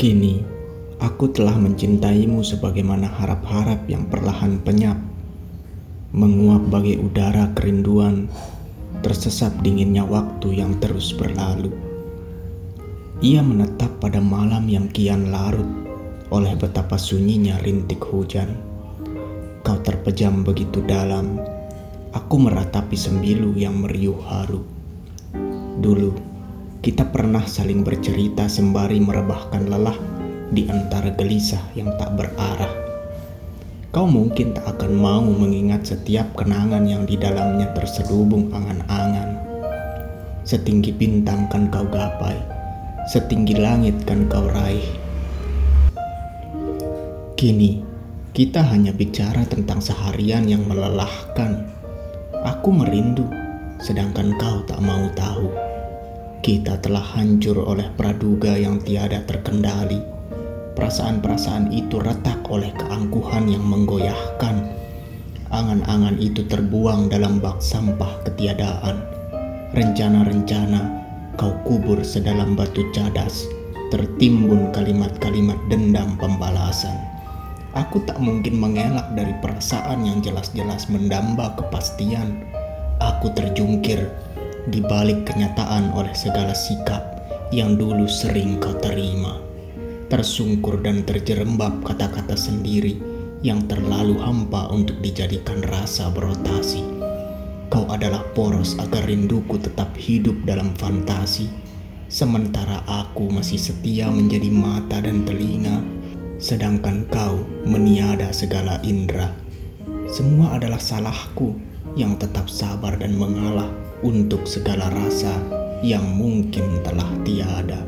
Kini, aku telah mencintaimu sebagaimana harap-harap yang perlahan penyap, menguap bagai udara kerinduan, tersesat dinginnya waktu yang terus berlalu. Ia menetap pada malam yang kian larut oleh betapa sunyinya rintik hujan. Kau terpejam begitu dalam, aku meratapi sembilu yang meriuh haru. Dulu, kita pernah saling bercerita sembari merebahkan lelah di antara gelisah yang tak berarah. Kau mungkin tak akan mau mengingat setiap kenangan yang di dalamnya terselubung angan-angan. Setinggi bintang kan kau gapai, setinggi langit kan kau raih. Kini, kita hanya bicara tentang seharian yang melelahkan. Aku merindu, sedangkan kau tak mau. Kita telah hancur oleh praduga yang tiada terkendali. Perasaan-perasaan itu retak oleh keangkuhan yang menggoyahkan. Angan-angan itu terbuang dalam bak sampah ketiadaan. Rencana-rencana kau kubur sedalam batu cadas, tertimbun kalimat-kalimat dendam pembalasan. Aku tak mungkin mengelak dari perasaan yang jelas-jelas mendamba kepastian. Aku terjungkir di balik kenyataan oleh segala sikap yang dulu sering kau terima. Tersungkur dan terjerembab kata-kata sendiri yang terlalu hampa untuk dijadikan rasa berotasi. Kau adalah poros agar rinduku tetap hidup dalam fantasi, sementara aku masih setia menjadi mata dan telinga, sedangkan kau meniada segala indera. Semua adalah salahku yang tetap sabar dan mengalah untuk segala rasa yang mungkin telah tiada.